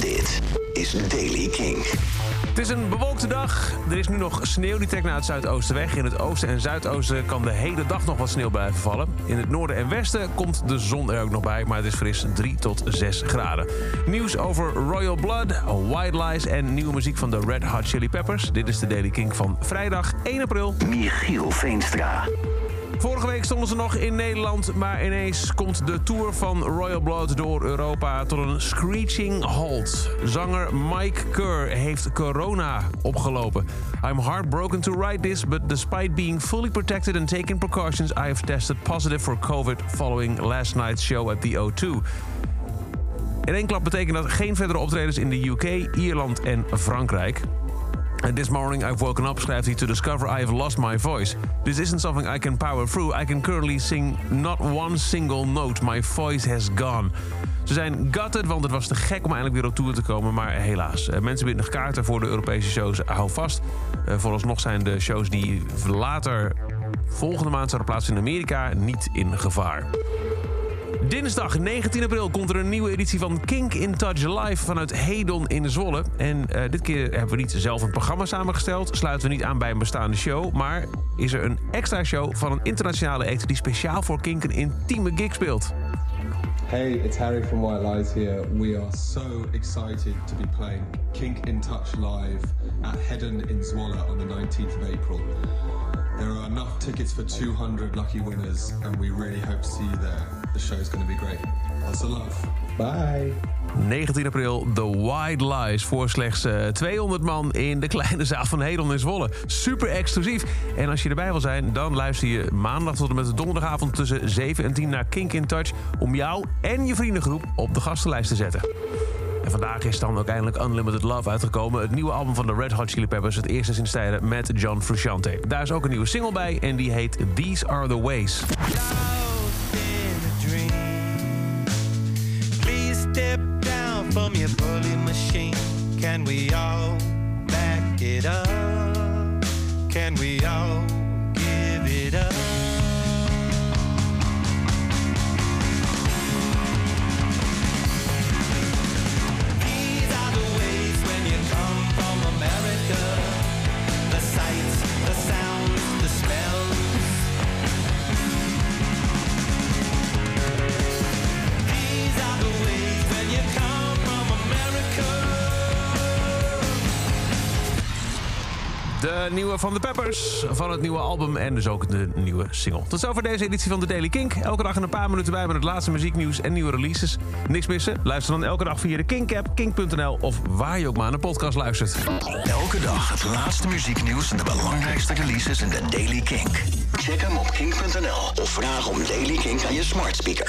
Dit is Daily King. Het is een bewolkte dag. Er is nu nog sneeuw die trekt naar het zuidoosten weg. In het oosten en zuidoosten kan de hele dag nog wat sneeuw blijven vallen. In het noorden en westen komt de zon er ook nog bij, maar het is fris 3 tot 6 graden. Nieuws over Royal Blood, White Lies en nieuwe muziek van de Red Hot Chili Peppers. Dit is de Daily King van vrijdag 1 april. Michiel Veenstra. Stonden ze nog in Nederland, maar ineens komt de tour van Royal Blood door Europa tot een screeching halt. Zanger Mike Kerr heeft corona opgelopen. I'm heartbroken to write this, but despite being fully protected and taking precautions, I have tested positive for COVID following last night's show at the O2. In één klap betekent dat geen verdere optredens in de UK, Ierland en Frankrijk. And this morning I've woken up, schrijft hij, to discover I have lost my voice. This isn't something I can power through. I can currently sing not one single note. My voice has gone. Ze zijn gutted, want het was te gek om eindelijk weer op tour te komen. Maar helaas, eh, mensen binnen kaarten voor de Europese shows. Hou vast. Eh, Vooralsnog zijn de shows die later volgende maand zouden plaatsen in Amerika niet in gevaar. Dinsdag 19 april komt er een nieuwe editie van Kink in Touch Live vanuit Hedon in Zwolle. En eh, dit keer hebben we niet zelf een programma samengesteld, sluiten we niet aan bij een bestaande show, maar is er een extra show van een internationale act die speciaal voor Kink een intieme gig speelt. Hey, it's Harry from White Lies here. We are so excited to be playing Kink in Touch live at Hedden in Zwolle on the 19th of April. There are enough tickets for 200 lucky winners, and we really hope to see you there. The show's going to be great. Lots of love. Bye. 19 april, The White Lies voor slechts eh, 200 man in de kleine zaal van Hedon in Zwolle. Super exclusief. En als je erbij wil zijn, dan luister je maandag tot en met de donderdagavond tussen 7 en 10 naar Kink in Touch om jou en je vriendengroep op de gastenlijst te zetten. En vandaag is dan ook eindelijk Unlimited Love uitgekomen. Het nieuwe album van de Red Hot Chili Peppers. Het eerste sinds tijden met John Frusciante. Daar is ook een nieuwe single bij en die heet These Are The Ways. Can we all back it up? Can we all give it up? De nieuwe van de Peppers, van het nieuwe album en dus ook de nieuwe single. Tot zover deze editie van de Daily Kink. Elke dag een paar minuten bij met het laatste muzieknieuws en nieuwe releases. Niks missen? Luister dan elke dag via de Kink-app, kink.nl of waar je ook maar naar de podcast luistert. Elke dag het laatste muzieknieuws en de belangrijkste releases in de Daily Kink. Check hem op kink.nl of vraag om Daily Kink aan je smart speaker.